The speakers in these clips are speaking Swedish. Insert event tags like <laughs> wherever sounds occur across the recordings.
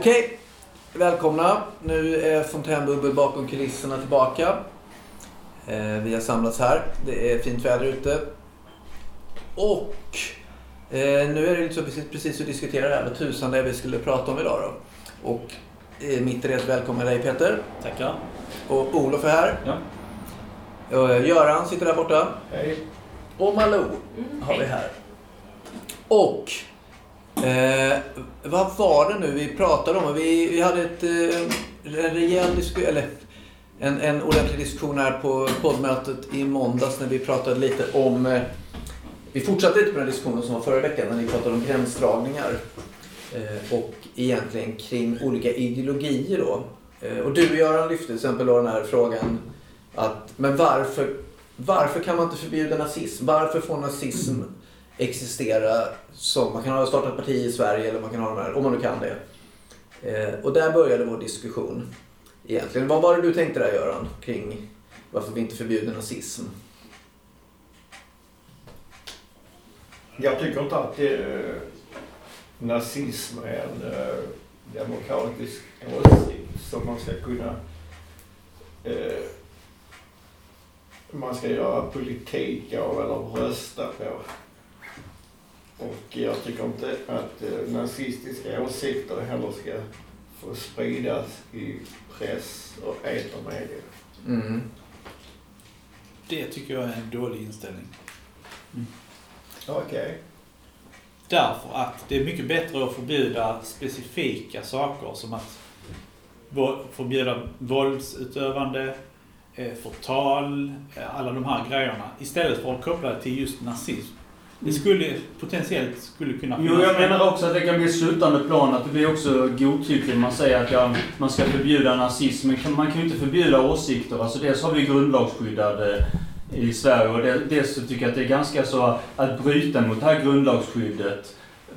Okej, välkomna. Nu är Fontänbubbel bakom kulisserna tillbaka. Eh, vi har samlats här. Det är fint väder ute. Och eh, nu är det lite så precis, precis att diskutera det här vad tusan det är vi skulle prata om idag då. Och eh, mitt i det välkommen dig Peter. Tackar. Och Olof är här. Ja. Och eh, Göran sitter där borta. Hej. Och Malou har vi här. Och eh, vad var det nu vi pratade om? Vi, vi hade ett, eh, en rejäl diskussion, eller en, en ordentlig diskussion här på poddmötet i måndags när vi pratade lite om eh, vi fortsatte lite på den diskussionen som var förra veckan när vi pratade om gränsdragningar. Eh, och egentligen kring olika ideologier då. Eh, och du Göran lyfte till exempel då den här frågan att men varför, varför kan man inte förbjuda nazism? Varför får nazism existera som, man kan ha startat parti i Sverige eller man kan ha de här, om man nu kan det. Eh, och där började vår diskussion egentligen. Vad var det du tänkte där Göran kring varför vi inte förbjuder nazism? Jag tycker inte att det eh, nazism är en eh, demokratisk åsikt som man ska kunna eh, man ska göra politik av eller rösta på. Och jag tycker inte att eh, nazistiska åsikter heller ska få spridas i press och etermedia. Mm. Det tycker jag är en dålig inställning. Okej. Därför att det är mycket bättre att förbjuda specifika saker som att förbjuda våldsutövande, eh, förtal, eh, alla de här grejerna. Istället för att koppla det till just nazism. Det skulle potentiellt skulle kunna Jo, jag menar också att det kan bli ett slutande plan, att det blir också godtyckligt. Man säger att ja, man ska förbjuda nazism, men man kan ju inte förbjuda åsikter. Alltså dels har vi grundlagsskyddad eh, i Sverige och dels så tycker jag att det är ganska så att bryta mot det här grundlagsskyddet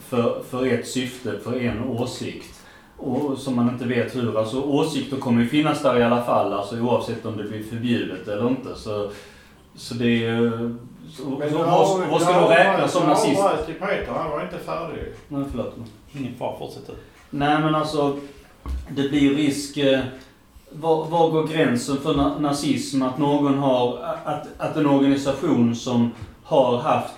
för, för ett syfte, för en åsikt. Och som man inte vet hur. Alltså åsikter kommer ju finnas där i alla fall, alltså oavsett om det blir förbjudet eller inte. Så, så det är ju... Så, Men så, du vad, du ska har då räknas som du har nazist? varit till Peter, han var inte färdig. Nej, förlåt. Ingen fara, fortsätt du. Nej men alltså, det blir risk... Eh, var, var går gränsen för na nazism? Att någon har... Att, att en organisation som har haft...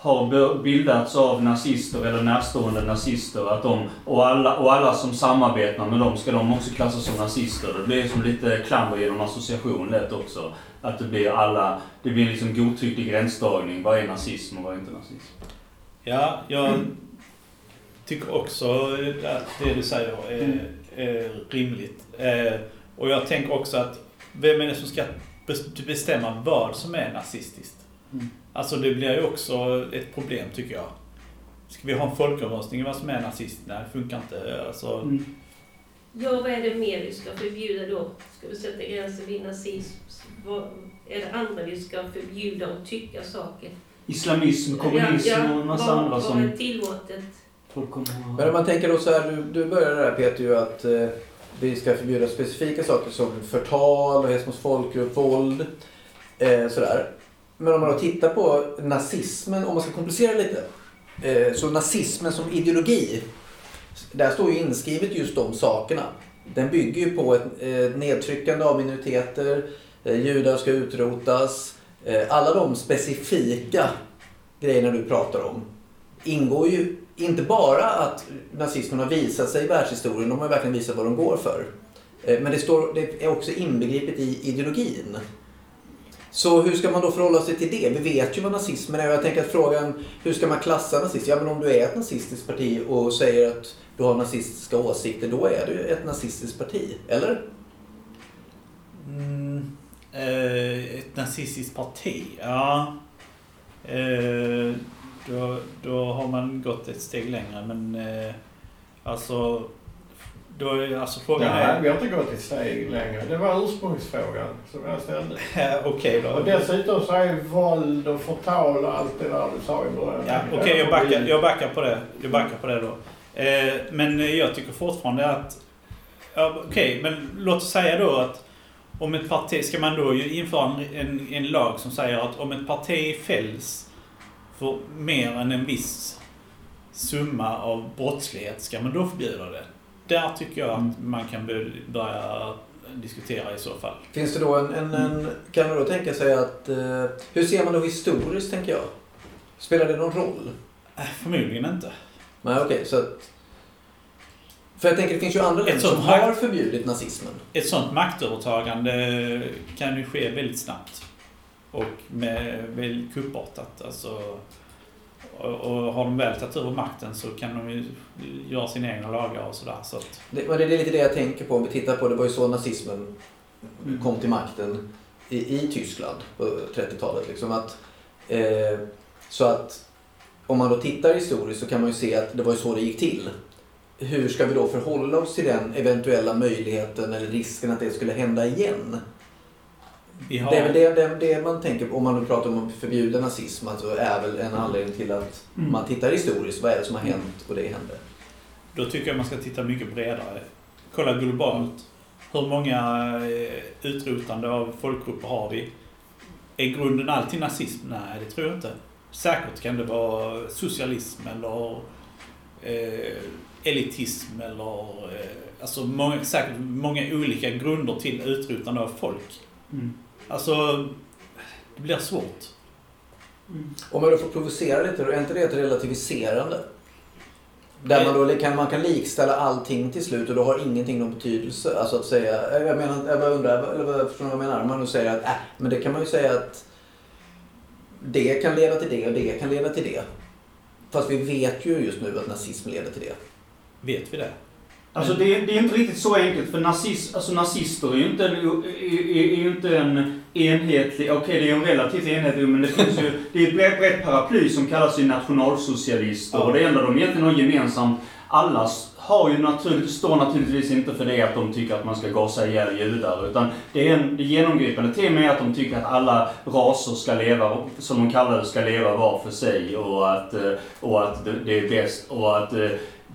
Har bildats av nazister eller närstående nazister, att de, och, alla, och alla som samarbetar med dem, ska de också klassas som nazister? Det blir som lite klammer genom association lätt också. Att det blir alla... Det blir liksom godtycklig gränsdragning. Vad är nazism och vad är inte nazism? Ja, jag tycker också att det du säger är, är rimligt. Eh, och jag tänker också att vem är det som ska bes- bestämma vad som är nazistiskt? Alltså det blir ju också ett problem tycker jag. Ska vi ha en folkomröstning i vad som är nazist? Nej, det funkar inte. Alltså, Mm. Ja, vad är det mer vi ska förbjuda då? Ska vi sätta gränsen vid nazism? Vad är det andra vi ska förbjuda och tycka saker? Islamism, kommunism och en massa vad, andra vad som är tillåtet? Men om man tänker då så här, du, du började där Peter ju att eh, vi ska förbjuda specifika saker som förtal och hets mot folkgrupp, våld. Eh, sådär. Men om man då tittar på nazismen, om man ska komplicera lite. Eh, så nazismen som ideologi, där står ju inskrivet just de sakerna. Den bygger ju på ett eh, nedtryckande av minoriteter, eh, judar ska utrotas. Alla de specifika grejerna du pratar om ingår ju inte bara att nazismen har visat sig i världshistorien, de har verkligen visat vad de går för. Men det, står, det är också inbegripet i ideologin. Så hur ska man då förhålla sig till det? Vi vet ju vad nazismen är och jag tänker att frågan, hur ska man klassa nazism? Ja men om du är ett nazistiskt parti och säger att du har nazistiska åsikter, då är du ett nazistiskt parti. Eller? mm, eh, ett nazistiskt parti, ja. Eh, då, då har man gått ett steg längre men eh, alltså, då är alltså frågan Nej, är... vi har inte gått ett steg längre. Det var ursprungsfrågan som jag ställde. <laughs> Okej då. Och dessutom så är våld och förtal och allt det där du sa i början. Ja, Okej, jag, backar, jag backar på det. Jag backar på det då. Eh, men jag tycker fortfarande att... Ja, Okej, men låt oss säga då att om ett parti... Ska man då införa en, en, en lag som säger att om ett parti fälls för mer än en viss summa av brottslighet, ska man då förbjuda det? Där tycker jag att man kan bör- börja diskutera i så fall. Finns det då en, en, en kan man då tänka sig att, eh, hur ser man då historiskt tänker jag? Spelar det någon roll? Äh, Förmodligen inte. Nej okej, så att... För jag tänker det finns ju andra länder som har förbjudit nazismen. Ett sånt maktövertagande kan ju ske väldigt snabbt. Och med väldigt kuppartat. Alltså, och, har de väl tagit över makten så kan de ju göra sina egna lagar och sådär. Så att, Det, det är lite det jag tänker på om vi tittar på, det var ju så nazismen Mm. kom till makten i, i Tyskland på 30-talet. Liksom att, eh, så att om man då tittar historiskt så kan man ju se att det var ju så det gick till. Hur ska vi då förhålla oss till den eventuella möjligheten eller risken att det skulle hända igen? Har, Det är väl det, det, det man tänker på om man nu pratar om att förbjuda nazism. Alltså är väl en anledning till att Mm. man tittar historiskt. Vad är det som har hänt och det hände? Då tycker jag man ska titta mycket bredare. Kolla globalt. Hur många eh, utrotande av folkgrupper har vi? Är grunden alltid nazism? Nej, det tror jag inte. Säkert kan det vara socialism eller eh, elitism eller eh, alltså många, säkert många olika grunder till utrotande av folk. Mm. Alltså, det blir svårt. Om jag då får provocera lite, då är inte det ett relativiserande? Där man då kan, man kan likställa allting till slut och då har ingenting någon betydelse. Alltså att säga, jag menar, jag bara undrar, eller vad förstår ni vad jag menar? Man nu säger att, äh, men det kan man ju säga att det kan leda till det och det kan leda till det. Fast vi vet ju just nu att nazism leder till det. Vet vi det? Alltså det, är- det är inte riktigt så enkelt för nazis, alltså, nazister är ju inte är, är, är ju inte en enhetlig, okej det är en relativt enhetlig men det finns ju, <laughs> det är ett brett, brett paraply som kallas ju nationalsocialister Ja. och det enda de egentligen har gemensamt, alla har ju naturligt, står naturligtvis inte för det att de tycker att man ska gasa ihjäl judar utan det är en det genomgripande temat är att de tycker att alla raser ska leva, som de kallar det, ska leva var för sig och att, eh, och att det, är bäst och att eh,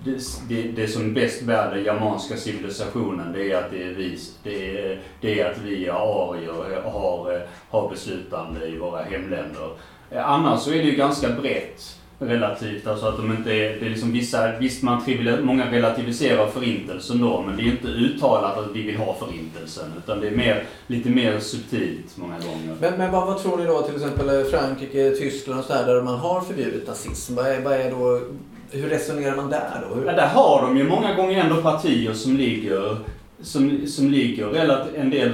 det, det, det som bäst bär den germanska civilisationen det är att det är vi, det är, det är att vi arier har, eh, har beslutande i våra hemländer. Annars så är det ju ganska brett relativt, alltså att de inte är, det är liksom vissa, visst man trivial, många relativiserar förintelsen då, men det är inte uttalat att vi vill ha förintelsen, utan det är mer, lite mer subtilt många gånger. Men, men vad, vad tror ni då till exempel Frankrike, Tyskland och sådär där man har förbjudit nazism? Vad är, vad är då, hur resonerar man där då? Hur, Ja, där har de ju många gånger ändå partier som ligger, som, som ligger relativt, en del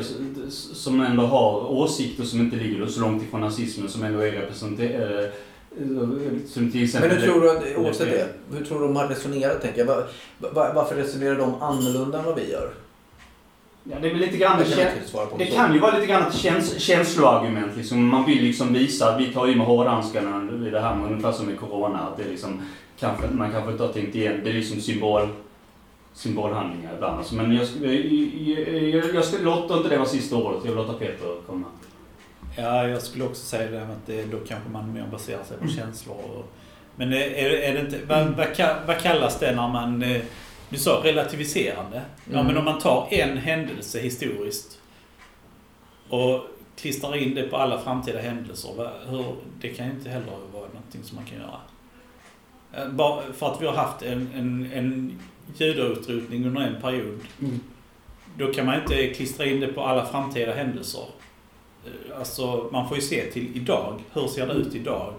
som ändå har åsikter som inte ligger så långt ifrån nazismen som ändå är representerade. Som till exempel... Men hur tror du, att, oavsett det, hur tror du de har resonerat tänker jag? Var, var, varför resonerar de annorlunda än vad vi gör? Ja, det är väl lite grann... Det kan jag det kan ju vara lite grann ett käns, känsloargument. Liksom. Man vill liksom visa att vi tar i med hårdhandskarna vid det här, men ungefär som med Corona. Att det är liksom, kanske, man kanske inte har tänkt igen. Det är liksom symbol, symbolhandlingar ibland. Alltså, men jag, jag, jag, jag skulle låta inte det vara sista ordet. Jag vill låta Peter komma. Ja, jag skulle också säga det, att det, då kanske man mer baserar sig på känslor. Och, men är, är det inte, vad, vad, ka- vad kallas det när man, eh, du sa relativiserande. Ja, Mm. men om man tar en händelse historiskt och klistrar in det på alla framtida händelser, hur, det kan ju inte heller vara någonting som man kan göra. Eh, Bara för att vi har haft en, en, en judautrotning under en period, Mm. då kan man inte klistra in det på alla framtida händelser. Eh, Alltså, man får ju se till idag. Hur ser det ut idag?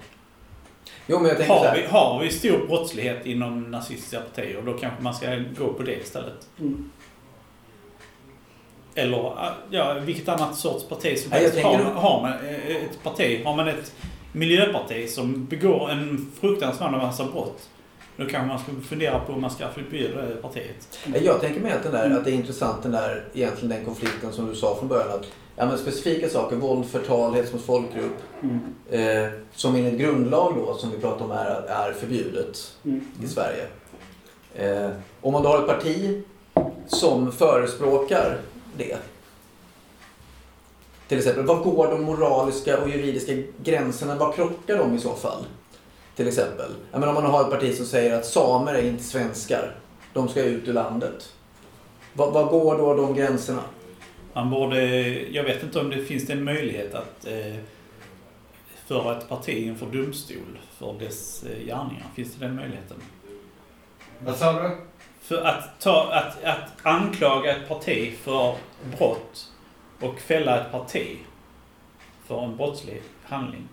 Jo men jag tänker Har vi, har vi stor brottslighet inom nazistiska partier, då kanske man ska gå på det istället. Mm. Eller, ja, vilket annat sorts parti som helst. Har, tänker- man- har man eh, ett parti, har man ett miljöparti som begår en fruktansvärd massa brott, då kanske man ska fundera på om man ska förbjuda det partiet. Jag tänker mig att, den där, att det är intressant den där, egentligen den konflikten som du sa från början. Att, ja, men specifika saker, våld, förtal, hets mot folkgrupp. Mm. Eh, som enligt grundlag då, som vi pratar om är, är förbjudet Mm. i Sverige. Eh, om man då har ett parti som förespråkar det. Till exempel, var går de moraliska och juridiska gränserna? Var krockar de i så fall? Till exempel. Jag menar, om man har ett parti som säger att samer är inte svenskar. De ska ut ur landet. Var går då de gränserna? Man borde, jag vet inte om det finns en möjlighet att eh, föra ett parti inför domstol för dess eh, gärningar. Finns det den möjligheten? Vad sa du? för att, ta, att, att anklaga ett parti för brott och fälla ett parti för en brottslig handling.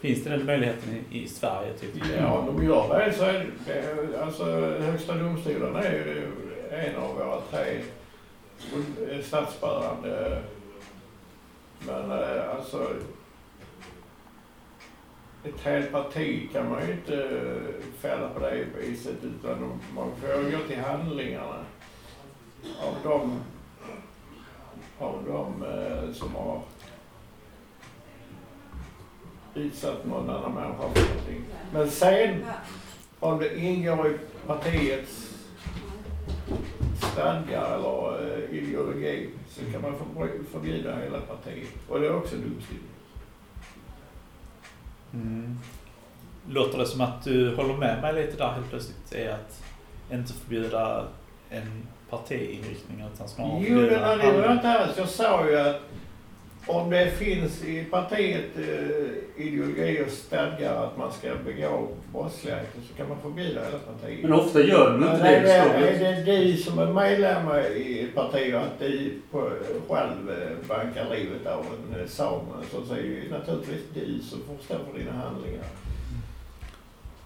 Finns det den möjligheten i, i Sverige? Typ? Ja, om jag väl så är det, alltså Högsta domstolen är ju en av våra tre statsbärande. Men eh, alltså ett helt parti kan man ju inte fälla på det viset utan man får gå till handlingarna av de, av de eh, som har utsatt någon annan människa för någonting. Men sen om det ingår i partiets stadgar eller eh, ideologi så kan man förbjuda hela partiet. Och det är också domstol. Mm. Låter det som att du håller med mig lite där helt plötsligt? Är att inte förbjuda en partiinriktning utan snarare Jo, det, förbjuda det var jag inte alls. Jag sa ju att om det finns i partiet eh, ideologi och stadgar att man ska begå brottsligheter så kan man förbjuda hela partiet. Men ofta gör de inte det. är, är det du som är medlem i ett parti och att du på, själv eh, bankar livet av en same så är det naturligtvis du som får stå för dina handlingar.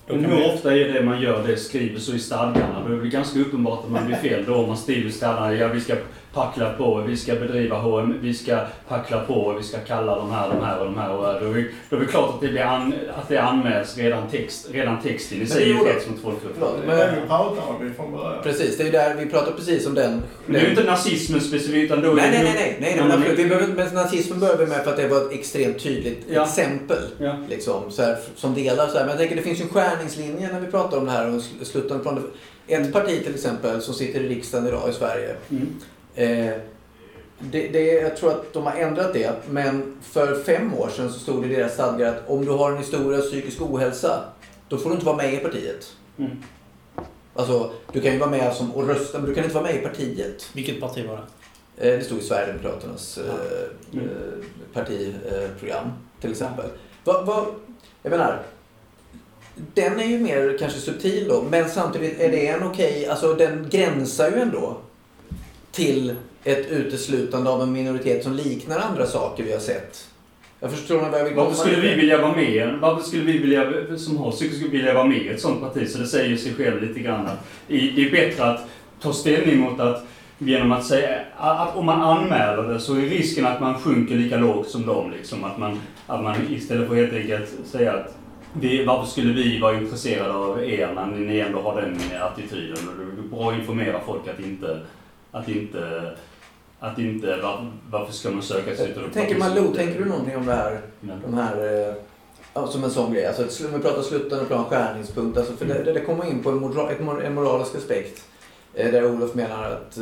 Men hur ofta är det man gör det, skriver så i stadgarna? Då är det väl ganska uppenbart att man blir fel då om man skriver i stadgarna, ja vi ska packla på, vi ska bedriva HM, vi ska packla på, vi ska kalla de här, de här och de här. Och då, är, det- då är det klart att det, blir an, att det anmäls redan, text, redan texten i Men sig det är. Förlåt, Det men- är det. Precis, det är där vi pratar precis om den. Men det är ju inte nazismen specifikt utan då är Nej, det nej, nej, nej, nej, absolut. Vi behöver, men nazismen börjar vi med för att det var ett extremt tydligt Ja. exempel. Ja. Liksom, så här, som delar så här. Men jag tänker det finns ju en skärningslinje när vi pratar om det här och sl- slutande plan. Ett parti till exempel som sitter i riksdagen idag i Sverige. Mm. Eh, det, det, jag tror att de har ändrat det. Men för fem år sedan så stod det i deras stadgar att om du har en historia av psykisk ohälsa då får du inte vara med i partiet. Mm. Alltså, du kan ju vara med som och rösta men du kan inte vara med i partiet. Vilket parti var det? Eh, Det stod i Sverigedemokraternas eh, Mm. eh, partiprogram till exempel. Vad, vad, jag menar, den är ju mer kanske subtil då, men samtidigt är det en okej, alltså den gränsar ju ändå till ett uteslutande av en minoritet som liknar andra saker vi har sett. Jag förstår vad jag vill Varför skulle vi vilja vara med? Varför skulle vi vilja, som har psykisk vilja vara med i ett sånt parti? Så det säger ju sig själv lite grann det är bättre att ta ställning mot att genom att säga att om man anmäler det så är risken att man sjunker lika lågt som dem. Liksom. Att, man, att man istället för helt enkelt säga att vi, varför skulle vi vara intresserade av er när ni ändå har den attityden? Det är bra att informera folk att inte, att inte, att inte var, varför ska man söka sig till Tänker Malou, tänker du någonting om det här? Ja. De här, eh, ja, som en sån grej. Alltså, vi pratar slutande plan, skärningspunkt. Alltså, för det, det, det kommer in på en, mora, ett, mor- en moralisk aspekt. Eh, där Olof menar att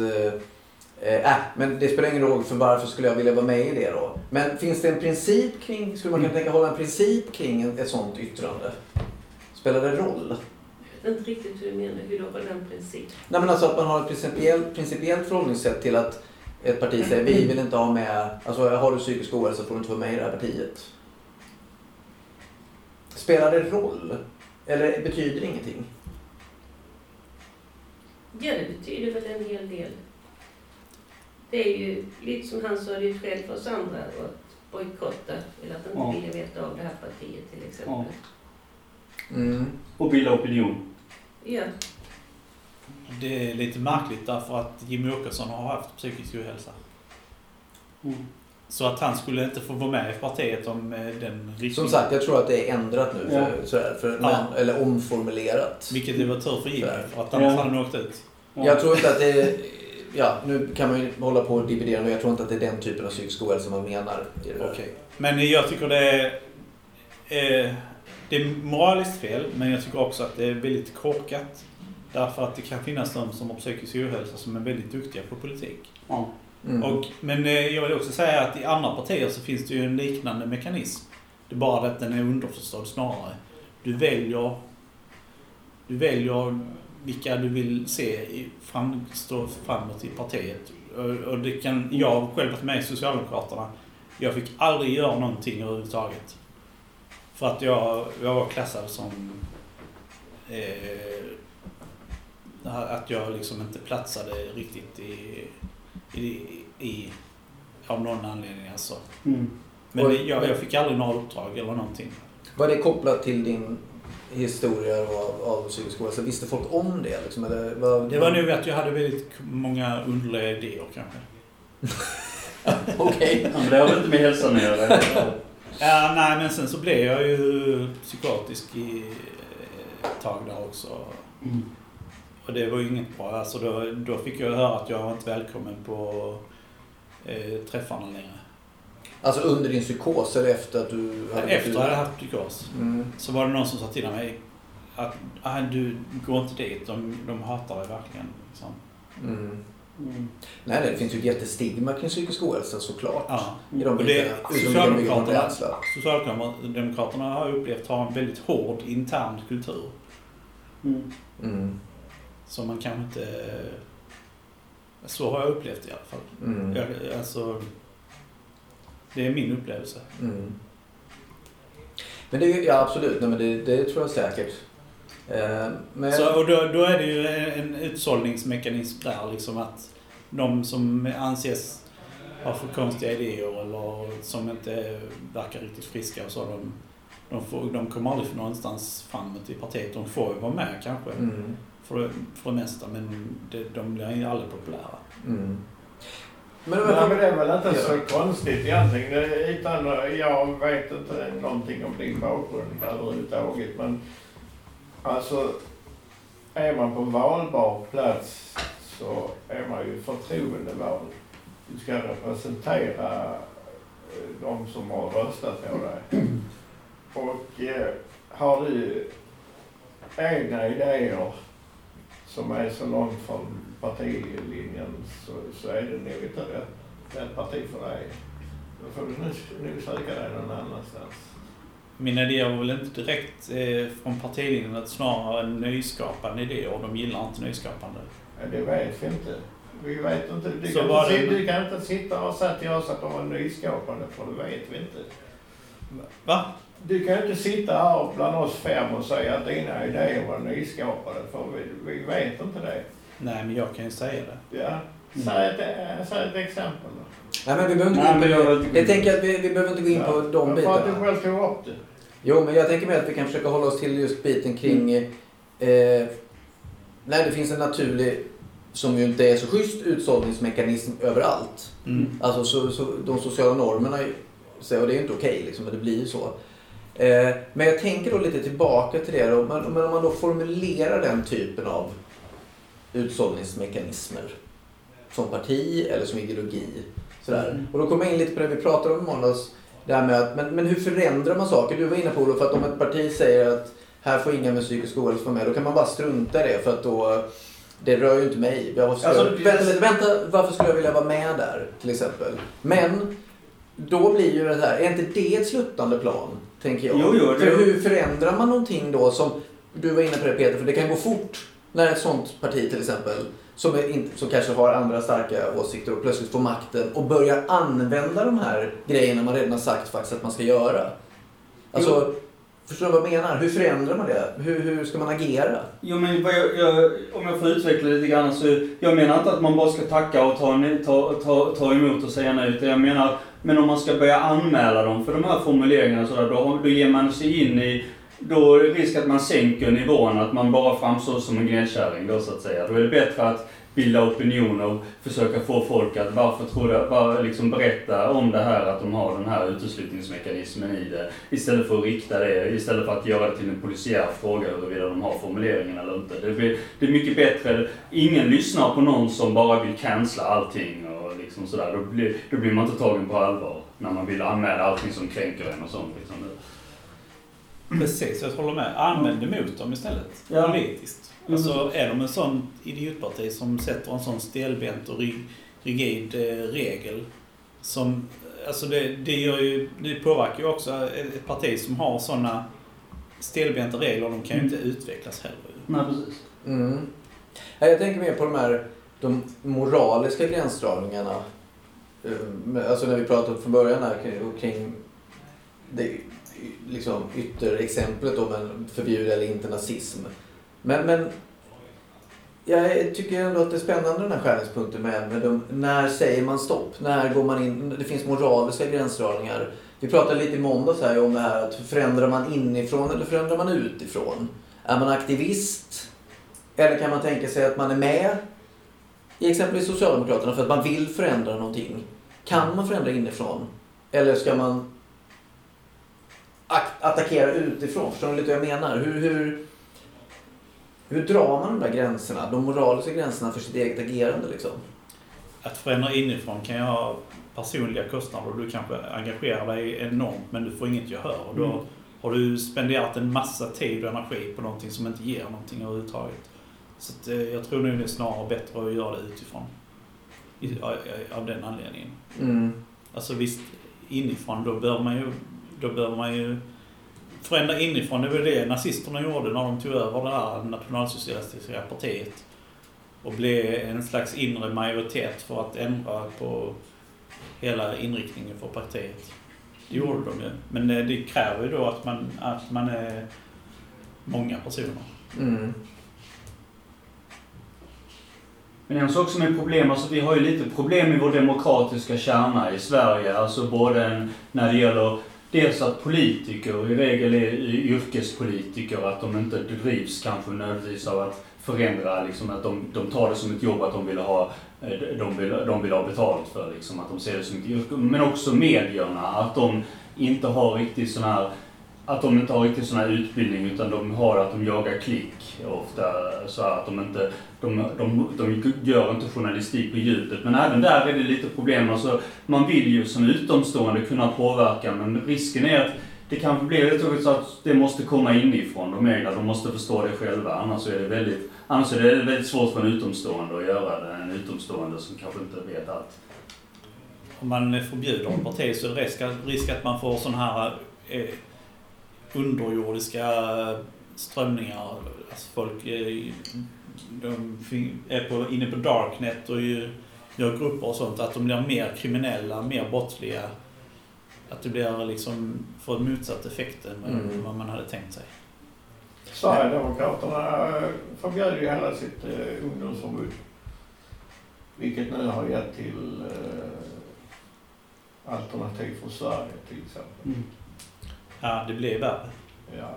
eh, äh, men det spelar ingen roll för varför skulle jag vilja vara med i det då? Men finns det en princip kring, skulle man kunna tänka hålla en princip kring en, ett sånt yttrande? Spelar det roll? Jag vet inte riktigt hur du menar, hur då var den princip? Nej men alltså att man har ett principiellt, principiellt förhållningssätt till att ett parti säger vi vill inte ha med, alltså har du psykisk ohälsa får du inte vara med i det här partiet. Spelar det roll? Eller betyder det ingenting? Ja, det betyder väl en hel del. Det är ju lite som han sa, det är skäl för oss andra att bojkotta eller att inte Ja. vilja veta av det här partiet till exempel. Mm. Och bilda opinion. Ja. Det är lite märkligt därför att Jimmy Åkesson har haft psykisk ohälsa. Mm. Så att han skulle inte få vara med i partiet om eh, den riktningen. Som sagt, jag tror att det är ändrat nu. För, Ja. sådär, för, Ja. men, eller omformulerat. Vilket det var tur för Jimmy, för att annars Ja. hade han åkt ut. Ja. Jag tror inte att det är, ja nu kan man ju hålla på och dividera men jag tror inte att det är den typen av psykisk ohälsa man menar. Okej. Men jag tycker det är... Eh, det är moraliskt fel, men jag tycker också att det är väldigt korkat. Därför att det kan finnas de som har psykisk ohälsa som är väldigt duktiga på politik. Ja. Mm. Och, men eh, jag vill också säga att i andra partier så finns det ju en liknande mekanism. Det är bara att den är underförstådd snarare. Du väljer, du väljer vilka du vill se i, fram, stå framåt i partiet. Och, det kan, jag har själv varit med i Socialdemokraterna. Jag fick aldrig göra någonting överhuvudtaget. För att jag, jag var klassad som eh, att jag liksom inte platsade riktigt i, i, i av någon anledning alltså. Mm. Men jag, jag fick aldrig några uppdrag eller någonting. Var det kopplat till din historia av, av psykisk ohälsa? Visste folk om det? Liksom, eller, vad, Det var nog att jag hade väldigt många underliga idéer kanske. <laughs> Okej. Men det har väl inte med hälsan att göra? Ja, nej, men sen så blev jag ju psykotisk i ett tag där också. Mm. Och det var ju inget bra. Alltså då, då fick jag höra att jag var inte välkommen på eh, träffarna längre. Alltså under din psykos eller efter att du hade Efter ur? jag hade haft psykos Mm. så var det någon som sa till mig att ah, du går inte dit, de, de hatar dig verkligen. Liksom. Mm. Mm. Nej, nej, det finns ju ett jättestigma kring psykisk ohälsa såklart. Ja. I de bitarna. Socialdemokraterna. Socialdemokraterna har upplevt ha en väldigt hård intern kultur. Mm. Mm. Som man kanske inte... Så har jag upplevt i alla fall. Mm. Jag, alltså, det är min upplevelse. Mm. Men det, ja absolut, nej, men det, det tror jag säkert. Eh, men, Så, och då, då är det ju en utsållningsmekanism där liksom att de som anses ha för konstiga idéer eller som inte verkar riktigt friska och så, de, de, får, de kommer aldrig för någonstans framåt i partiet. De får ju vara med kanske mm. för, för det mesta men det, de blir ju aldrig populära. Mm. Men, Nej, men det är väl inte så konstigt egentligen. Det- Utan, jag vet inte någonting om din bakgrund överhuvudtaget. Men alltså, är man på valbar plats så är man ju förtroendevald. Du ska representera eh, de som har röstat på dig. Och eh, har du egna idéer som är så långt från partilinjen så, så är det nog inte rätt, rätt parti för dig. Då får du nog, söka dig någon annanstans. Mina idéer var väl inte direkt eh, från partilinjen, utan snarare nyskapande idéer och de gillar inte nyskapande. Ja, det vet vi inte. Vi vet inte. Du, Så kan, inte, det- du kan inte sitta och säga till oss att de var nyskapande för det vet vi inte. Va? Du kan inte sitta här bland oss fem och säga att dina idéer var nyskapade för vi, vi vet inte det. Nej, men jag kan ju säga det. Ja. Säg ett, äh, säg ett exempel då. nej, men vi behöver inte Nej, gå in jag på. Jag tänker att vi, vi behöver inte gå in på de Ja, För att du bitarna. själv tog upp det. Jo, men jag tänker mer att vi kan försöka hålla oss till just biten kring... Mm. Eh, när det finns en naturlig, som ju inte är så schysst, utsållningsmekanism överallt. Mm. Alltså så, så, de sociala normerna, så- och det är ju inte okej liksom, men det blir ju så. Eh, men jag tänker då lite tillbaka till det då, men, men om man då formulerar den typen av utsållningsmekanismer som parti eller som ideologi. Sådär. Mm. Och då kommer jag in lite på det vi pratade om i måndags. Det här med att, men, men hur förändrar man saker? Du var inne på Olof, att om ett parti säger att här får inga med psykisk ohälsa vara med, då kan man bara strunta i det för att då det rör ju inte mig. Jag skulle, Alltså, vänta, vänta, varför skulle jag vilja vara med där till exempel? Men då blir ju det här, är inte det ett sluttande plan? Tänker jag. Jo, jo, det- För hur förändrar man någonting då som, du var inne på det Peter, för det kan gå fort när ett sånt parti till exempel som, inte, som kanske har andra starka åsikter och plötsligt får makten och börjar använda de här grejerna man redan har sagt faktiskt att man ska göra. Alltså, förstår du vad jag menar? Hur förändrar man det? Hur, hur ska man agera? Jo men jag, jag, om jag får utveckla lite grann så, jag menar inte att man bara ska tacka och ta, ta, ta, ta emot och säga nej. utan Jag menar, men om man ska börja anmäla dem för de här formuleringarna så där, då, då ger man sig in i, då är det risk att man sänker nivån, att man bara framstår som en gnällkärring då så att säga. Då är det bättre att bilda opinion och försöka få folk att varför tror du, bara liksom berätta om det här att de har den här uteslutningsmekanismen i det. Istället för att rikta det, istället för att göra det till en polisiär fråga huruvida de har formuleringen eller inte. Det, blir, det är mycket bättre, ingen lyssnar på någon som bara vill cancella allting och liksom sådär. Då blir, då blir man inte tagen på allvar när man vill anmäla allting som kränker en och sånt. Liksom. Precis, jag håller med. Använd det mot dem istället. Ja. Politiskt. Mm. Alltså är de en sån idiotparti som sätter en sån stelbent och rig- rigid eh, regel som, alltså det, det gör ju, det påverkar ju också ett parti som har såna stelbenta regler, de kan ju inte utvecklas heller. Nej, precis. Mm. Jag tänker mer på de här de moraliska gränsdragningarna. Eh, Alltså när vi pratade från början här kring- kring det liksom ytterexemplet om en förbjuda eller inte nazism. Men, men jag tycker ändå att det är spännande den här skärningspunkten med, med de, när säger man stopp? När går man in? Det finns moraliska gränsdragningar. Vi pratade lite i måndags här om det här att förändrar man inifrån eller förändrar man utifrån? Är man aktivist? Eller kan man tänka sig att man är med i exempelvis Socialdemokraterna för att man vill förändra någonting? Kan man förändra inifrån? Eller ska man attackera utifrån? Förstår ni lite vad jag menar? Hur, hur, hur drar man de där gränserna? De moraliska gränserna för sitt eget agerande liksom? Att förändra inifrån kan ju ha personliga kostnader. Du kanske engagerar dig enormt men du får inget gehör. Och då mm. har du spenderat en massa tid och energi på någonting som inte ger någonting överhuvudtaget. Så att, eh, jag tror nog det är snarare bättre att göra det utifrån. I, av den anledningen. Mm. Alltså visst, inifrån då bör man ju, då bör man ju förändra inifrån. Det var det nazisterna gjorde när de tog över det här nationalsocialistiska partiet. Och blev en slags inre majoritet för att ändra på hela inriktningen för partiet. Det gjorde de ju. Men eh, det kräver ju då att man, att man är många personer. Mm. Men en sak som är problem, alltså vi har ju lite problem i vår demokratiska kärna i Sverige. Alltså både när det gäller dels att politiker i regel är yrkespolitiker, att de inte drivs kanske nödvändigtvis av att förändra, liksom, att de, de tar det som ett jobb att de vill ha, eh, de vill, de vill ha betalt för, liksom, att de ser det som ett yrke. Men också medierna, att de inte har riktigt sån här att de inte har riktigt sån här utbildning utan de har att de jagar klick ofta. Så att de inte, de, de, de gör inte journalistik på djupet. Men även där är det lite problem. Alltså, man vill ju som utomstående kunna påverka men risken är att det kanske blir lite så att det måste komma inifrån de egna. De måste förstå det själva. Annars är det väldigt, annars är det väldigt svårt för en utomstående att göra det. En utomstående som kanske inte vet allt. Om man förbjuder en parti så är det risk, risk att man får sån här eh, underjordiska strömningar. Alltså folk är, de är på, inne på Darknet och gör grupper och sånt. Att de blir mer kriminella, mer brottsliga. Att det blir liksom, får en motsatt effekt än mm. vad man hade tänkt sig. Sverigedemokraterna förbjöd ju hela sitt eh, ungdomsförbud. Vilket nu har gett till eh, Alternativ för Sverige till exempel. Mm. Ja, det blir värre. Ja.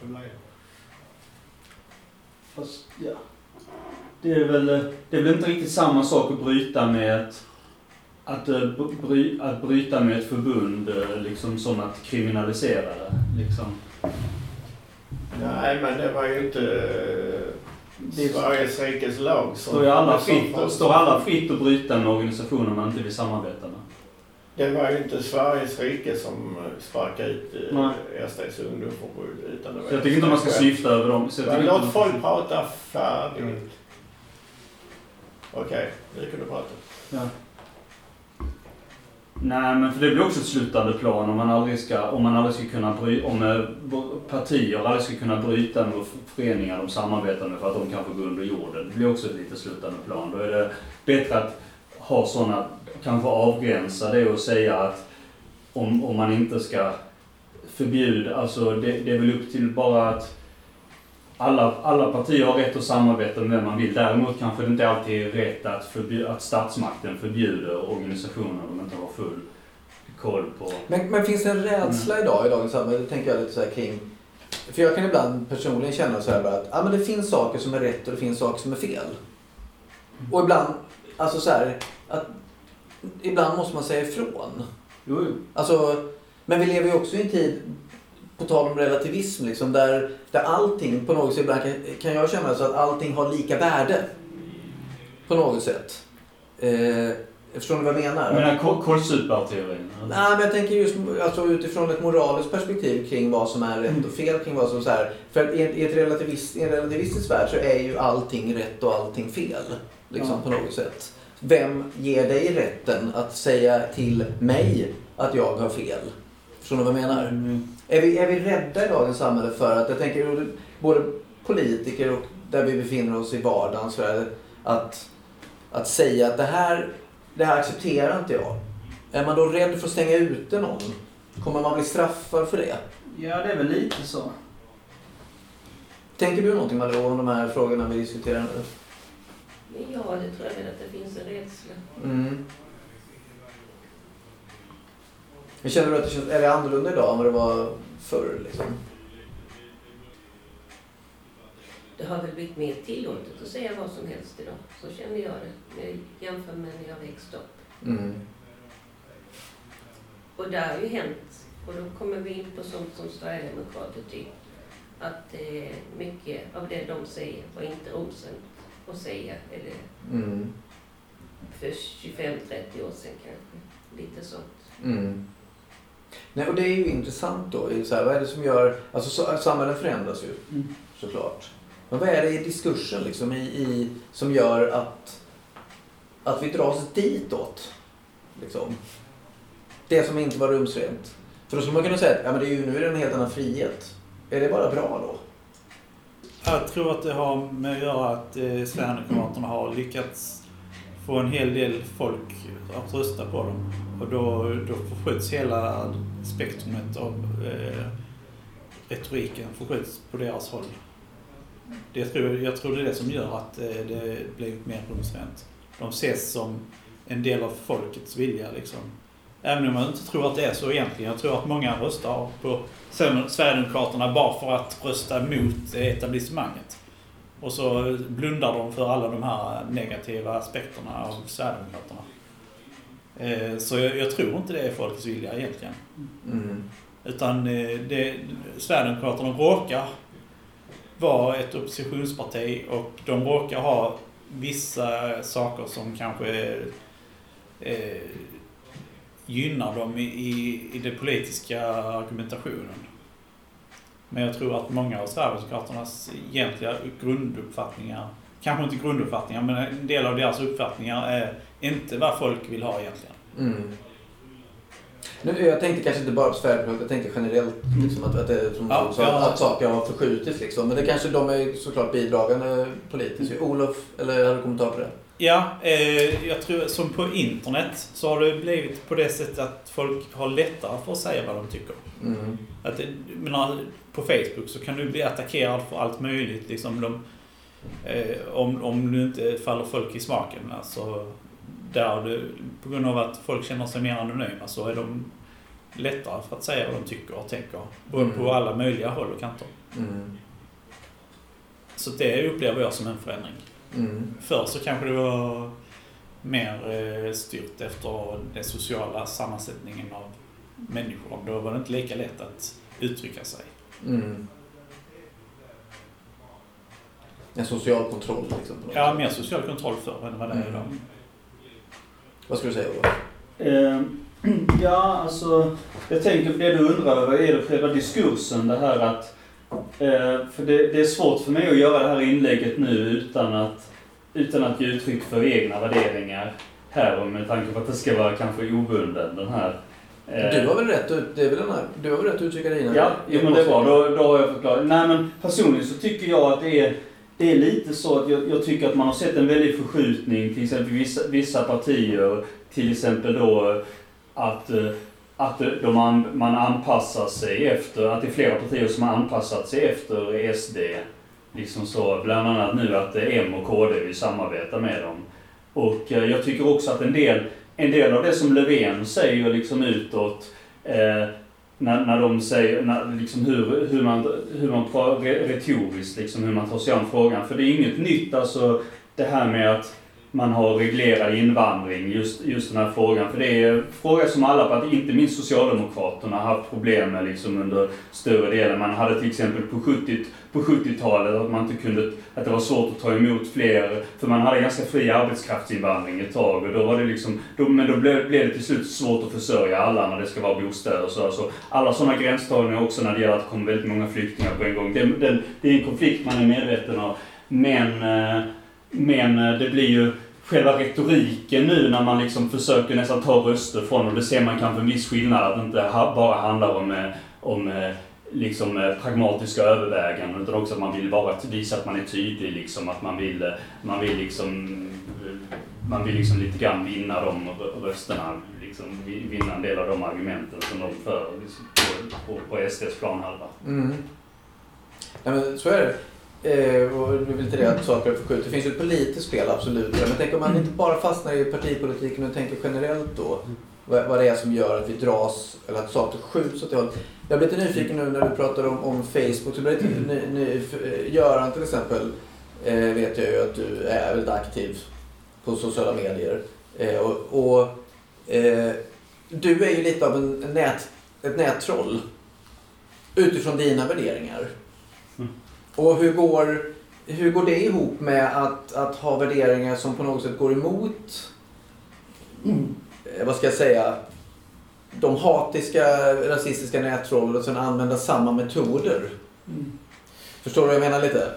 Det blir Fast, ja. Det är väl, det är väl inte riktigt samma sak att bryta med ett att, eh, bry, att bryta med ett förbund eh, liksom som att kriminalisera det. Liksom. Nej, men det var ju inte det Sveriges rikes lag som... Står alla, fritt, står alla fritt att bryta med organisationer man inte vill samarbeta med? Det var ju inte Sveriges rike som sparkade ut eh, SDs ungdomsförbund. Utan det var så jag tycker inte man ska syfta över dem. Så jag låt folk prata färdigt. Mm. Okej, okay, nu kan du prata. Ja. Nej, men för det blir också ett slutande plan om man aldrig ska, om man aldrig ska kunna bry, om eh, partier aldrig ska kunna bryta med föreningar de samarbetar med för att de kanske går under jorden. Det blir också ett lite slutande plan. Då är det bättre att ha sådana kanske avgränsa det och säga att om, om man inte ska förbjuda, alltså det, det är väl upp till bara att alla, alla partier har rätt att samarbeta med vem man vill. Däremot kanske det inte alltid är rätt att, förbjuda, att statsmakten förbjuder organisationer de inte har full koll på. Men, men finns det en rädsla mm. idag i dagens samhälle? Det tänker jag lite så här kring. För jag kan ibland personligen känna så här att ah, men det finns saker som är rätt och det finns saker som är fel. Och ibland, alltså så här, att ibland måste man säga ifrån. Jo, jo. Alltså, men vi lever ju också i en tid, på tal om relativism, liksom, där, där allting på något sätt, ibland kan, kan jag känna så att allting har lika värde. På något sätt. Eh, Förstår ni vad jag menar? Du menar kålsuparteorin? Nej, men jag tänker just alltså, utifrån ett moraliskt perspektiv kring vad som är rätt och fel. Kring vad som så här, för i, i, ett relativist, i en relativistisk värld så är ju allting rätt och allting fel. Liksom, ja. På något sätt. Vem ger dig rätten att säga till mig att jag har fel? Förstår ni vad jag menar? Mm. Är, vi, är vi rädda i dagens samhälle för att, jag tänker både politiker och där vi befinner oss i vardagen, så är att, att säga att det här, det här accepterar inte jag. Är man då rädd för att stänga ute någon? Kommer man bli straffad för det? Ja, det är väl lite så. Tänker du någonting Malou om de här frågorna vi diskuterar nu? Ja, det tror jag väl att det finns en rädsla. Mm. Men Känner du att det känns, är det annorlunda idag än vad det var förr? Liksom? Det har väl blivit mer tillåtet att säga vad som helst idag. Så känner jag det. när jag jämför med när jag växte upp. Mm. Och det har ju hänt. Och då kommer vi in på sånt som Sverigedemokrater tycker. Att eh, mycket av det de säger var inte osunt att säga. Eller Mm. för 25-30 år sedan kanske. Lite sånt. Mm. Nej, och det är ju intressant då. Så här, vad är det som gör... Alltså så, samhället förändras ju Mm. såklart. Men vad är det i diskursen liksom, i, i, som gör att, att vi dras ditåt? Liksom? Det som inte var rumsrent. För då skulle man kunna säga att ja, men det är ju, nu är det en helt annan frihet. Är det bara bra då? Jag tror att det har med att göra att eh, Sverigedemokraterna har lyckats få en hel del folk att rösta på dem. Och då, då förskjuts hela spektrumet av eh, retoriken förskjuts på deras håll. Det tror, jag tror det är det som gör att eh, det blir mer rumsrent. De ses som en del av folkets vilja liksom. Även om jag inte tror att det är så egentligen. Jag tror att många röstar på Sverigedemokraterna bara för att rösta mot etablissemanget. Och så blundar de för alla de här negativa aspekterna av Sverigedemokraterna. Eh, Så jag, jag tror inte det är folkets vilja egentligen. Mm. Utan eh, det, Sverigedemokraterna råkar vara ett oppositionsparti och de råkar ha vissa saker som kanske eh, gynnar dem i, i, den politiska argumentationen. Men jag tror att många av Sverigedemokraternas egentliga grunduppfattningar, kanske inte grunduppfattningar, men en del av deras uppfattningar är inte vad folk vill ha egentligen. Mm. Nu, jag tänkte kanske inte bara på Sverigedemokraterna, jag tänkte generellt liksom, att, att, det, som Ja, sa, ja. att saker har förskjutits. Liksom. Men det kanske de är såklart bidragande politiskt. Olof, eller har du kommentar på det? Ja, eh, jag tror som på internet så har det blivit på det sättet att folk har lättare för att säga vad de tycker. Mm. Att, menar, på Facebook så kan du bli attackerad för allt möjligt. Liksom de, eh, om, om du inte faller folk i smaken. Alltså, där du, på grund av att folk känner sig mer anonyma så är de lättare för att säga vad de tycker och tänker. På, Mm. på alla möjliga håll och kanter. Mm. Så det upplever jag som en förändring. Mm. Förr så kanske det var mer eh, styrt efter den sociala sammansättningen av människor. Då var det inte lika lätt att uttrycka sig. Mm. En social kontroll liksom. Ja, mer social kontroll förr än vad det är idag. Mm. Vad ska du säga Olof? Eh, <clears throat> ja, alltså. Jag tänker på det du undrar över, är det själva diskursen det här att... Eh, för det, det är svårt för mig att göra det här inlägget nu utan att, utan att ge uttryck för egna värderingar här och med tanke på att det ska vara kanske obunden den här. eh, Du har väl rätt det är väl den här, du har väl rätt att uttrycka dina Ja, jo, men det är bra. Då, då har jag förklarat. Nej, men personligen så tycker jag att det är, det är lite så att jag, jag tycker att man har sett en väldig förskjutning, till exempel vissa, vissa partier, till exempel då att, eh, att eh, de man anpassar sig efter, att det är flera partier som har anpassat sig efter SD. Liksom så, bland annat nu att eh, M och KD vill samarbeta med dem. Och eh, jag tycker också att en del, en del av det som Löfven säger liksom utåt, eh, när, när de säger när, liksom hur, hur man, hur man re- retoriskt liksom, hur man tar sig an frågan. För det är inget nytt alltså det här med att man har reglerad invandring, just, just den här frågan. För det är en fråga som alla partier, inte minst Socialdemokraterna, har haft problem med liksom under större delen. Man hade till exempel på 70 på 70-talet att man inte kunde, att det var svårt att ta emot fler, för man hade ganska fri arbetskraftsinvandring ett tag och då var det liksom, då, men då blev, blev det till slut svårt att försörja alla när det ska vara bostäder och så. Alltså, alla sådana gränsdragningar också när det gäller att det kommer väldigt många flyktingar på en gång. Det, det, det är en konflikt man är medveten om. Men, eh, men eh, det blir ju själva retoriken nu när man liksom försöker nästan ta röster från och det ser man kanske en viss skillnad att det inte bara handlar om, eh, om eh, liksom eh, pragmatiska överväganden utan också att man vill bara visa att man är tydlig liksom att man vill, man vill liksom man vill liksom lite grann vinna de rösterna, liksom vinna en del av de argumenten som de för liksom, på, på, på SDs planhalva. Mm. Nej, men så är det. Eh, och vill inte det att saker förskjuts. Det finns ju ett politiskt spel, absolut. Men tänk om man inte bara fastnar i partipolitiken och tänker generellt då. Vad, vad det är som gör att vi dras, eller att saker skjuts åt det hållet. Jag blir lite nyfiken nu när du pratar om, om Facebook. Så blir lite ny, ny, eh, Göran till exempel eh, vet jag ju att du är väldigt aktiv på sociala medier. Eh, och, och eh, du är ju lite av en nät, ett nättroll. Utifrån dina värderingar. Mm. Och hur går, hur går det ihop med att, att ha värderingar som på något sätt går emot, eh, vad ska jag säga, de hatiska, rasistiska nättrollen och sen använda samma metoder? Förstår du vad jag menar lite?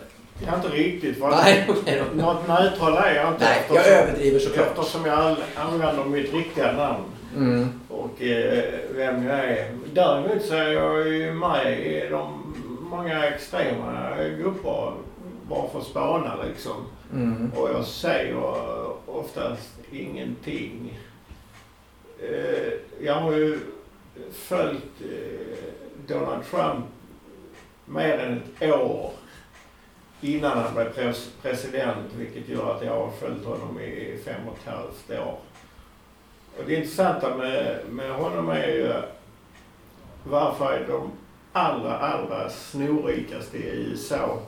Ja, inte riktigt. För Nej, då. Något nättroll är jag inte. Nej, jag eftersom- överdriver såklart. Eftersom jag använder mitt riktiga namn Mm. och eh, vem jag är. Däremot så är jag ju med i de många extrema grupper bara för att spana liksom. Mm. Och jag säger oftast ingenting. Eh, jag har ju följt eh, Donald Trump mer än ett år innan han blev pres- president, vilket gör att jag har följt honom i fem och ett halvt år. Och det intressanta med, med honom är ju varför är de allra, allra snorrikaste i USA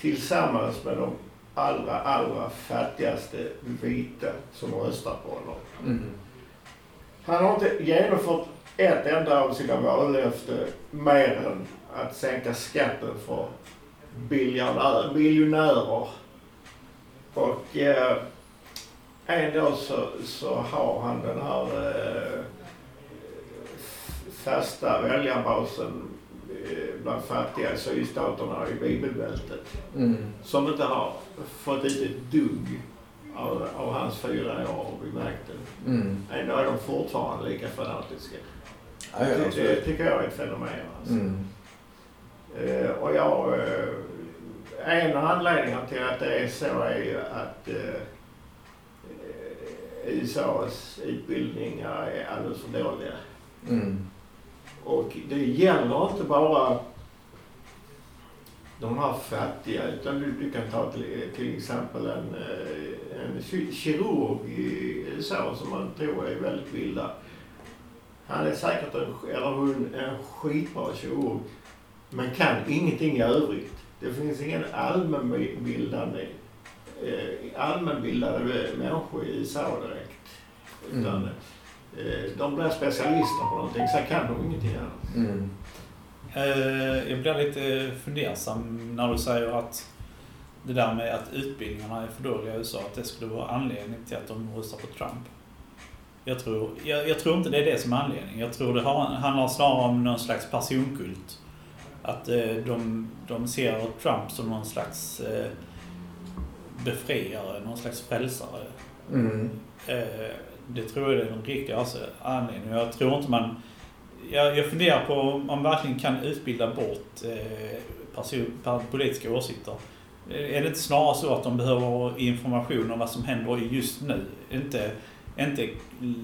tillsammans med de allra, allra fattigaste vita som röstar på honom. Mm. Han har inte genomfört ett enda av sina vallöften mer än att sänka skatten för biljardär, miljonärer. Och eh, en dag så, så har han den här eh, fasta väljarbasen eh, bland fattiga sydstaterna i bibelbältet Mm. som inte har fått ut ett dugg av, av hans fyra år vid makten. Mm. Ändå är de fortfarande lika fanatiska. Ja, Det, det absolut. tycker jag är ett fenomen. Alltså. Mm. Eh, och jag, eh, en av anledningarna till att det är så är ju att eh, eh, USAs utbildningar är alldeles för dåliga. Mm. Och det gäller inte bara de här fattiga utan du, du kan ta till, till exempel en, eh, en kirurg i USA som man tror är väldigt bildad. Han är säkert en, eller hon, en skitbra kirurg men kan ingenting i övrigt. Det finns ingen allmänbildande, eh, allmänbildade människor i USA direkt. Utan Mm eh, de blir specialister på någonting, sen kan de ingenting annat. Mm. Eh, Jag blir lite fundersam när du säger att det där med att utbildningarna är för dåliga i USA, att det skulle vara anledning till att de röstar på Trump. Jag tror, jag, jag tror inte det är det som är anledningen. Jag tror det har, handlar snarare om någon slags personkult. Att eh, de, de ser Trump som någon slags eh, befriare, någon slags frälsare. Mm. Eh, det tror jag är den riktiga alltså, anledningen. Jag tror inte man... Jag, jag funderar på om man verkligen kan utbilda bort eh, person, politiska åsikter. Eh, Är det inte snarare så att de behöver information om vad som händer just nu? Inte, inte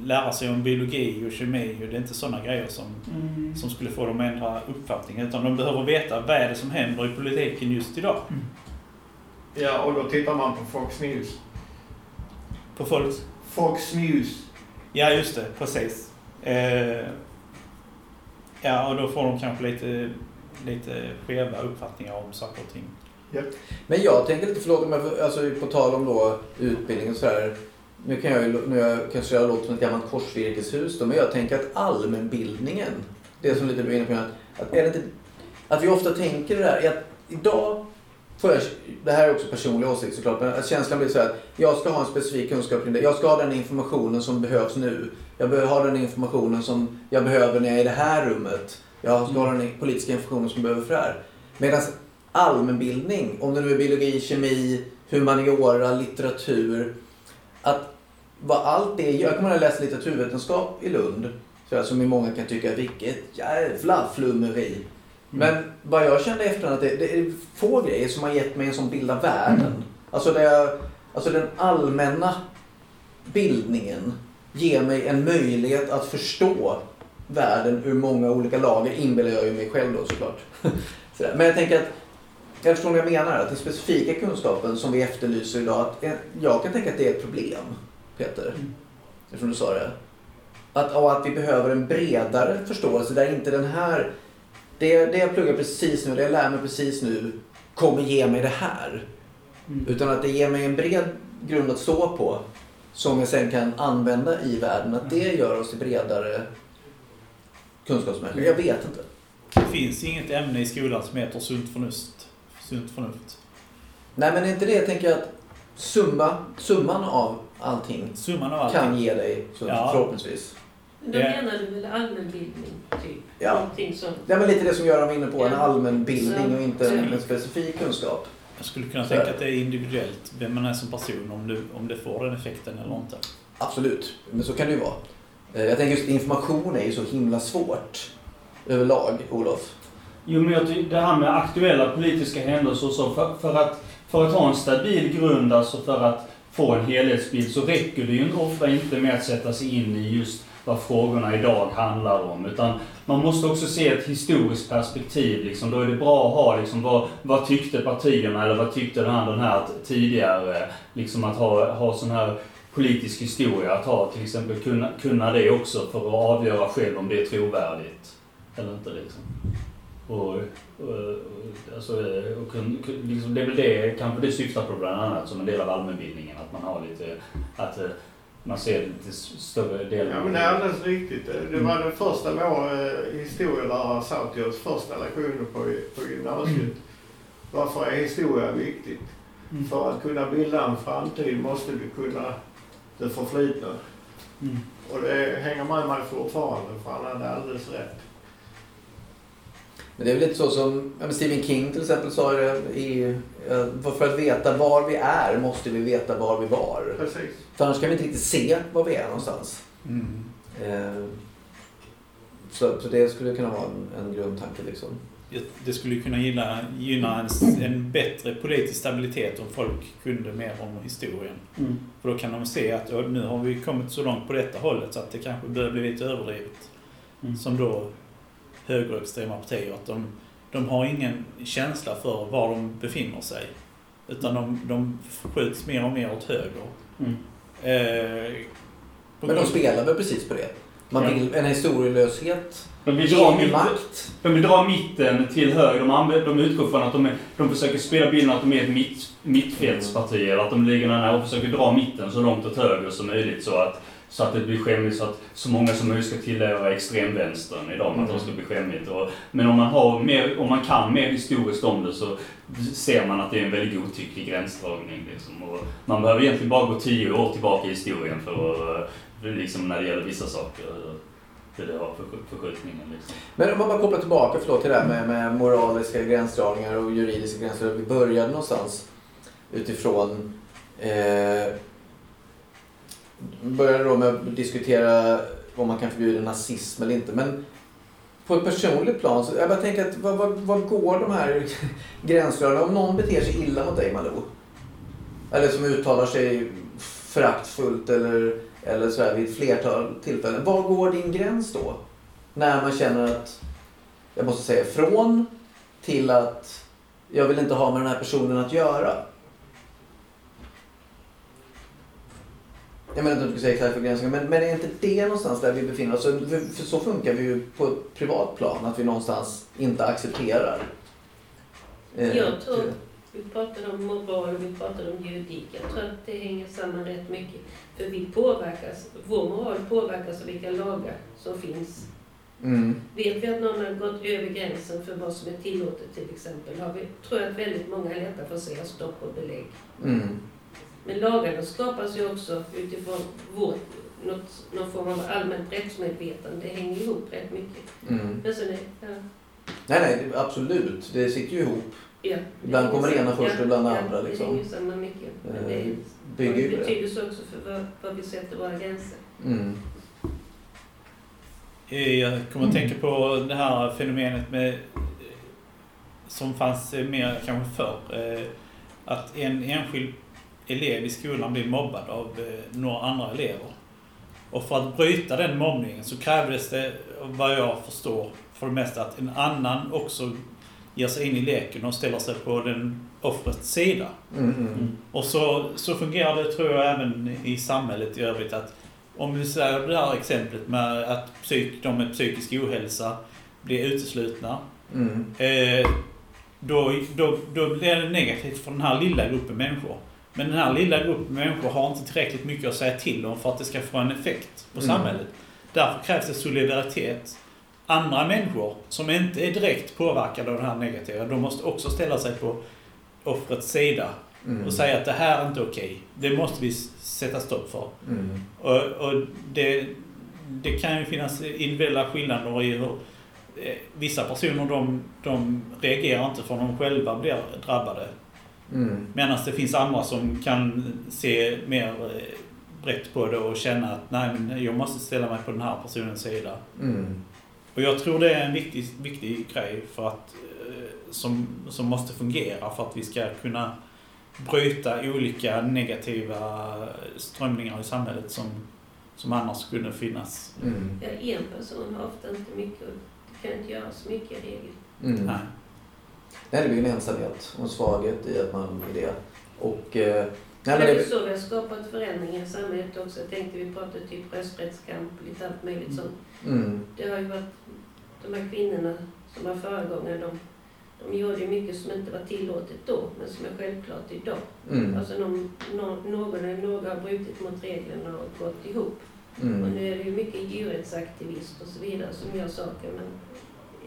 lära sig om biologi och kemi och det är inte sådana grejer som, som skulle få dem att ändra uppfattning. Utan de behöver veta vad är det som händer i politiken just idag. Ja, och då tittar man på Fox News. På folks... Fox News. Ja, just det. Precis. Eh, ja, och då får de kanske lite, lite skeva uppfattningar om saker och ting. Men jag tänker lite, förlåt om jag, alltså på tal om då utbildning och sådär. Nu kan jag ju, nu jag, kanske jag låter som ett gammalt korsvirkeshus då, men jag tänker att allmänbildningen, det som lite du var inne på, att, att, är det inte, att vi ofta tänker det där, att idag får jag, det här är också personlig åsikt såklart, men att känslan blir så här att jag ska ha en specifik kunskap kring det. Jag ska ha den informationen som behövs nu. Jag behöver ha den informationen som jag behöver när jag är i det här rummet. Jag ska ha den politiska informationen som jag behöver för det här. Medan allmänbildning, om det nu är biologi, kemi, humaniora, litteratur. Att vad allt det gör, jag kommer att läsa litteraturvetenskap i Lund. Som i många kan tycka, vilket jävla flummeri. Men vad jag kände efter att det, det är få grejer som har gett mig en sån bild av världen. Alltså, det, alltså den allmänna bildningen ger mig en möjlighet att förstå världen ur många olika lager, inbillar jag ju mig själv då såklart. <laughs> Sådär. Men jag tänker att Jag förstår vad jag menar. Att den specifika kunskapen som vi efterlyser idag. Att, eh, jag kan tänka att det är ett problem, Peter. Mm. Eftersom du sa det. Att, och att vi behöver en bredare förståelse där inte den här... Det, det jag pluggar precis nu, det jag lär mig precis nu kommer ge mig det här. Mm. Utan att det ger mig en bred grund att stå på. Som jag sen kan använda i världen. Att det gör oss till bredare kunskapsmänniskor. Jag vet inte. Det finns inget ämne i skolan som heter sunt förnuft. Sunt förnuft. Nej men är inte det, tänker jag att summa, summan av allting Summan av allting. kan ge dig sunt Ja. förhoppningsvis. Då menar du väl allmänbildning, typ? Ja. Någonting som... Det är väl lite det som Göran var inne på, en Ja. allmän bildning Så- och inte en, så- en specifik kunskap. Jag skulle kunna tänka att det är individuellt vem man är som person, om, du, om det får den effekten eller inte. Absolut, men så kan det ju vara. Eh, Jag tänker just information är ju så himla svårt överlag, Olof. Jo, men jag det här med aktuella politiska händelser och så, för, för, att, för att ha en stabil grund, alltså för att få en helhetsbild, så räcker det ju ofta inte med att sätta sig in i just vad frågorna idag handlar om. Utan man måste också se ett historiskt perspektiv. Liksom. Då är det bra att ha liksom, vad, vad tyckte partierna eller vad tyckte den här, den här tidigare. Liksom att ha, ha sån här politisk historia, att ha till exempel kunna, kunna det också för att avgöra själv om det är trovärdigt eller inte. Liksom. Och, och, alltså, och kun, liksom, det är väl det, kanske det syftar på bland annat som en del av allmänbildningen, att man har lite, att man ser lite s- större del Ja men det är alldeles riktigt. Det var det första vår eh, historielärare sa till oss första lektionen på, på gymnasiet. Varför är historia viktigt? Mm. För att kunna bilda en framtid måste du kunna det förflutna. Mm. Och det hänger med mig fortfarande för han hade alldeles rätt. Men det är väl lite så som Stephen King till exempel sa det i... eh, För att veta var vi är måste vi veta var vi var. Precis. För annars kan vi inte riktigt se var vi är någonstans. Mm. Eh, Så, så det skulle kunna vara en, en grundtanke liksom. Det skulle kunna gynna, gynna en, en bättre politisk stabilitet om folk kunde mer om historien. Mm. För då kan de se att "Ja, nu har vi kommit så långt på detta hållet så att det kanske börjar bli lite överdrivet. Mm. Som då högerextrema partier. Att de, de har ingen känsla för var de befinner sig. Utan de, de skjuts mer och mer åt höger. Mm. Eh, Men de spelar väl precis på det. Man Ja. vill, en historielöshet De vill dra mitten, makt. de vill dra mitten till höger. De, använder, de utgår från att de, är, de försöker spela bilden att de är ett mitt, mittfältsparti. Eller att de ligger nära och försöker dra mitten så långt åt höger som möjligt. Så att, så att det blir skämmigt. Så att så många som möjligt ska tillhöra extremvänstern idag, mm. Att det ska bli skämmigt. Och, men om man, har mer, om man kan mer historiskt om det så ser man att det är en väldigt godtycklig gränsdragning. Liksom. Och man behöver egentligen bara gå tio år tillbaka i historien för att, eh, liksom, när det gäller vissa saker. Eh, det har förskjutningen. Liksom. Men om man bara kopplar tillbaka förlåt, till det här med, med moraliska gränsdragningar och juridiska gränsdragningar. Vi började någonstans utifrån... Eh, började då med att diskutera om man kan förbjuda nazism eller inte. Men på ett personligt plan, så jag bara tänker att vad, vad, vad går de här <laughs> gränserna? Om någon beter sig illa mot dig Malou. Eller som uttalar sig föraktfullt eller, eller så här vid ett flertal tillfällen. Var går din gräns då? När man känner att jag måste säga från till att jag vill inte ha med den här personen att göra. Jag menar att du ska säga exakt gränsen, men, men är inte det någonstans där vi befinner oss? För, för så funkar vi ju på ett privat plan, att vi någonstans inte accepterar. eh, Jag tror- Vi pratade om moral och vi pratade om juridik. Jag tror att det hänger samman rätt mycket. För vi påverkas, vår moral påverkas av vilka lagar som finns. Mm. Vet vi att någon har gått över gränsen för vad som är tillåtet till exempel, har vi, tror jag att väldigt många är lätta för att säga stopp och belägg. Mm. Men lagarna skapas ju också utifrån vårt, något, någon form av allmänt rättsmedvetande. Det hänger ihop rätt mycket. Mm. Men sen är, ja, Nej, nej, absolut. Det sitter ju ihop. ja, Ibland kommer det ena först och ibland det ja, andra, liksom. Det hänger samman mycket. Men det Eh, är, Bygger ju ju det. betydelse också för vad, vad vi sätter våra gränser. Mm. Eh, Jag kommer att tänka på det här fenomenet med som fanns eh, mer kanske förr. eh, Att en enskild elev i skolan blir mobbad av eh, några andra elever. Och för att bryta den mobbningen så krävdes det, vad jag förstår, för det mesta att en annan också ger sig in i leken och ställer sig på den offrets sida. Mm, mm. Och så, så fungerar det tror jag även i samhället i övrigt att om vi säger det här exemplet med att psyk, de med psykisk ohälsa blir uteslutna. Mm. Eh, då, då, då blir det negativt för den här lilla gruppen människor. Men den här lilla gruppen människor har inte tillräckligt mycket att säga till om för att det ska få en effekt på Mm. samhället. Därför krävs det solidaritet. Andra människor som inte är direkt påverkade av det här negativa, de måste också ställa sig på offrets sida Mm. och säga att det här är inte okej. Det måste vi sätta stopp för. Mm. Och, och det, det kan ju finnas individuella skillnader i hur eh, vissa personer de, de reagerar inte för de själva blir drabbade. Mm. Medan det finns andra som kan se mer eh, brett på det och känna att nej men jag måste ställa mig på den här personens sida. Mm. Och jag tror det är en viktig, viktig grej för att, eh, som, som måste fungera för att vi ska kunna bryta olika negativa strömningar i samhället som, som annars skulle finnas. Mm. Ja, en person har ofta inte mycket, det kan inte göra så mycket i regel. Mm. Nej. Nej, det blir en ensamhet och en svaghet i att man är det. Och... Eh, nej, men det är så vi har skapat förändringar i samhället också. Jag tänkte vi pratade typ rösträttskamp, lite allt möjligt sånt. mm. Det har ju varit de här kvinnorna som var föregångare, de, de gjorde ju mycket som inte var tillåtet då, men som är självklart idag. Mm. Alltså någon, någon, eller några har brutit mot reglerna och gått ihop. Och Mm. nu är det ju mycket djurrättsaktivister och så vidare som gör saker, men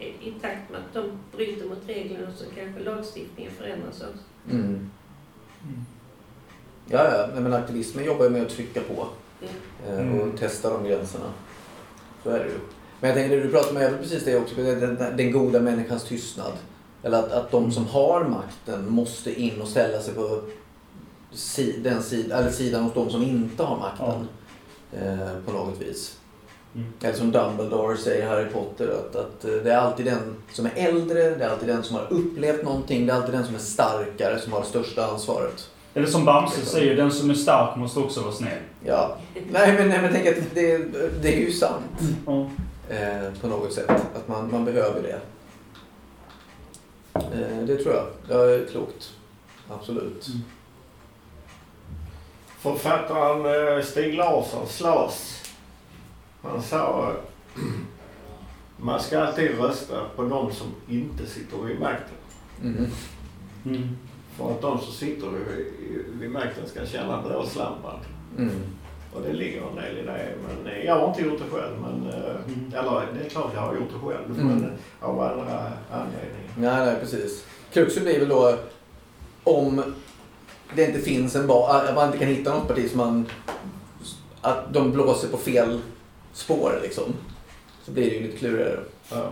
i, takt med att de bryter mot reglerna så kanske lagstiftningen förändras också. Mm. Ja, ja. Nej, men aktivismen jobbar ju med att trycka på Ja. eh, Mm. och testa de gränserna. Så är det ju. Men jag tänker, det du pratar om är precis det också, den, den, den goda människans tystnad. Eller att, att de som har makten måste in och ställa sig på si, den sid, eller sidan hos de som inte har makten. Eh, på något vis. Mm. Eller som Dumbledore säger i Harry Potter, att, att eh, det är alltid den som är äldre, det är alltid den som har upplevt någonting, det är alltid den som är starkare som har det största ansvaret. Eller som Bamse säger, den som är stark måste också vara snäll. Ja. Nej men, nej, men tänk att det, det är ju sant Ja. eh, på något sätt. Att man, man behöver det. Eh, det tror jag. Det är klokt. Absolut. Mm. Författaren eh, Stig Larsson, Slas, han sa <clears throat> man ska alltid rösta på de som inte sitter vid makten. Mhm. Mm. För att de som sitter vid, makten ska känna blåslampan. Mm. Och det ligger en del i det. Men eh, jag har inte gjort det själv. Men, eh, Mm. Eller det är klart jag har gjort det själv. Mm. Men eh, av andra anledningar. Nej, nej precis. Kruxet blir väl då om det inte finns en bas, att man inte kan hitta något parti som man... Att de blåser på fel spår liksom. Så blir det ju lite klurigare. Ja.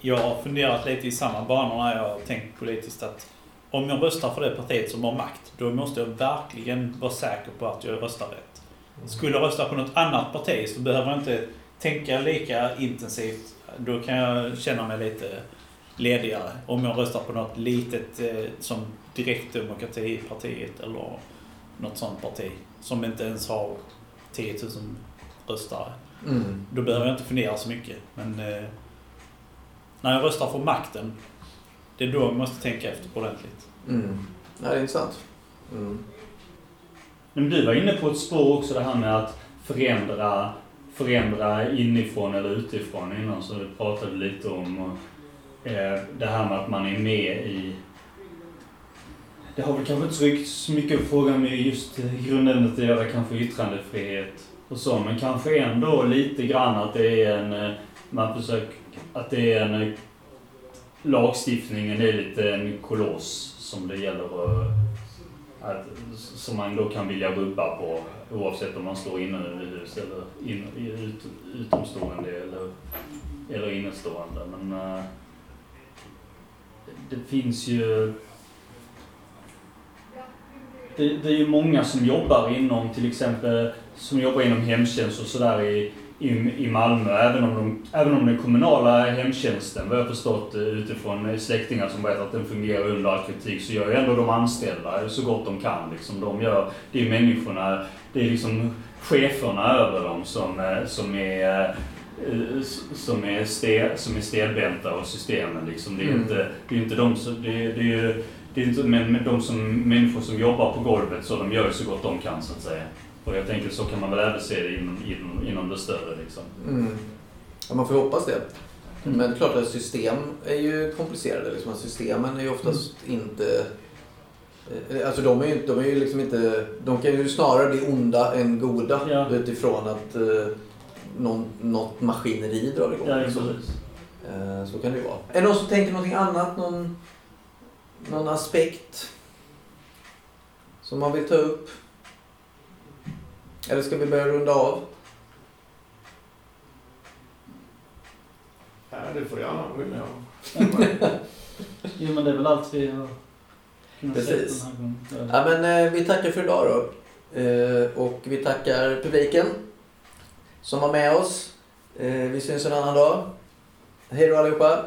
Jag har funderat lite i samma banor när jag har tänkt politiskt att om jag röstar för det partiet som har makt, då måste jag verkligen vara säker på att jag röstar rätt. Skulle jag rösta på något annat parti så behöver jag inte tänka lika intensivt. Då kan jag känna mig lite ledigare. Om jag röstar på något litet eh, som Direktdemokratipartiet eller något sånt parti som inte ens har 10 000 röstare. Mm. Då behöver jag inte fundera så mycket. Men eh, när jag röstar för makten, det är då jag måste tänka efter ordentligt. Mm. Nej, det är intressant. Mm. Men du var inne på ett spår också det här med att förändra, förändra inifrån eller utifrån innan så du pratade lite om och, eh, det här med att man är med i det har väl kanske inte så mycket- så mycket frågan med just grundämnet att göra, kanske yttrandefrihet och så, men kanske ändå lite grann att det är en, eh, man försöker, att det är en, eh, lagstiftningen är lite en koloss som det gäller att som man då kan vilja rubba på oavsett om man står inomhus eller in, ut, utomstående eller, eller innestående. Men eh, det finns ju... Det, det är ju många som jobbar inom till exempel som jobbar inom hemtjänst och sådär i, i, i Malmö. Även om, de, även om den kommunala hemtjänsten, vad jag förstått eh, utifrån släktingar som berättar att den fungerar under all kritik, så gör ju ändå de anställda så gott de kan. Liksom. De gör, det är människorna, det är liksom cheferna över dem som, eh, som är, eh, som är, stel, som är stelbenta och systemen liksom. Det är Mm. inte, det är inte de som, det, det är ju, det är inte, men, de som, människor som jobbar på golvet så de gör så gott de kan så att säga. Och jag tänker så kan man väl även se det inom, inom, inom det större liksom. Mm. Ja, man får hoppas det. Mm. Men det är klart att system är ju komplicerade. Liksom. Systemen är ju oftast inte... eh, Alltså de är ju, de är ju liksom inte... De kan ju snarare bli onda än goda Ja. utifrån att eh, någon, något maskineri drar igång. Ja, precis. Eh, Så kan det ju vara. Är det någon som tänker någonting annat? Någon, någon aspekt som man vill ta upp? Eller ska vi börja runda av? Ja, det får gärna runda av. Jo men det är väl allt vi har kunnat Precis. se den här gången. Ja. Ja, men, eh, vi tackar för idag då. Eh, och vi tackar publiken som var med oss. Eh, vi syns en annan dag. Hej då allihopa!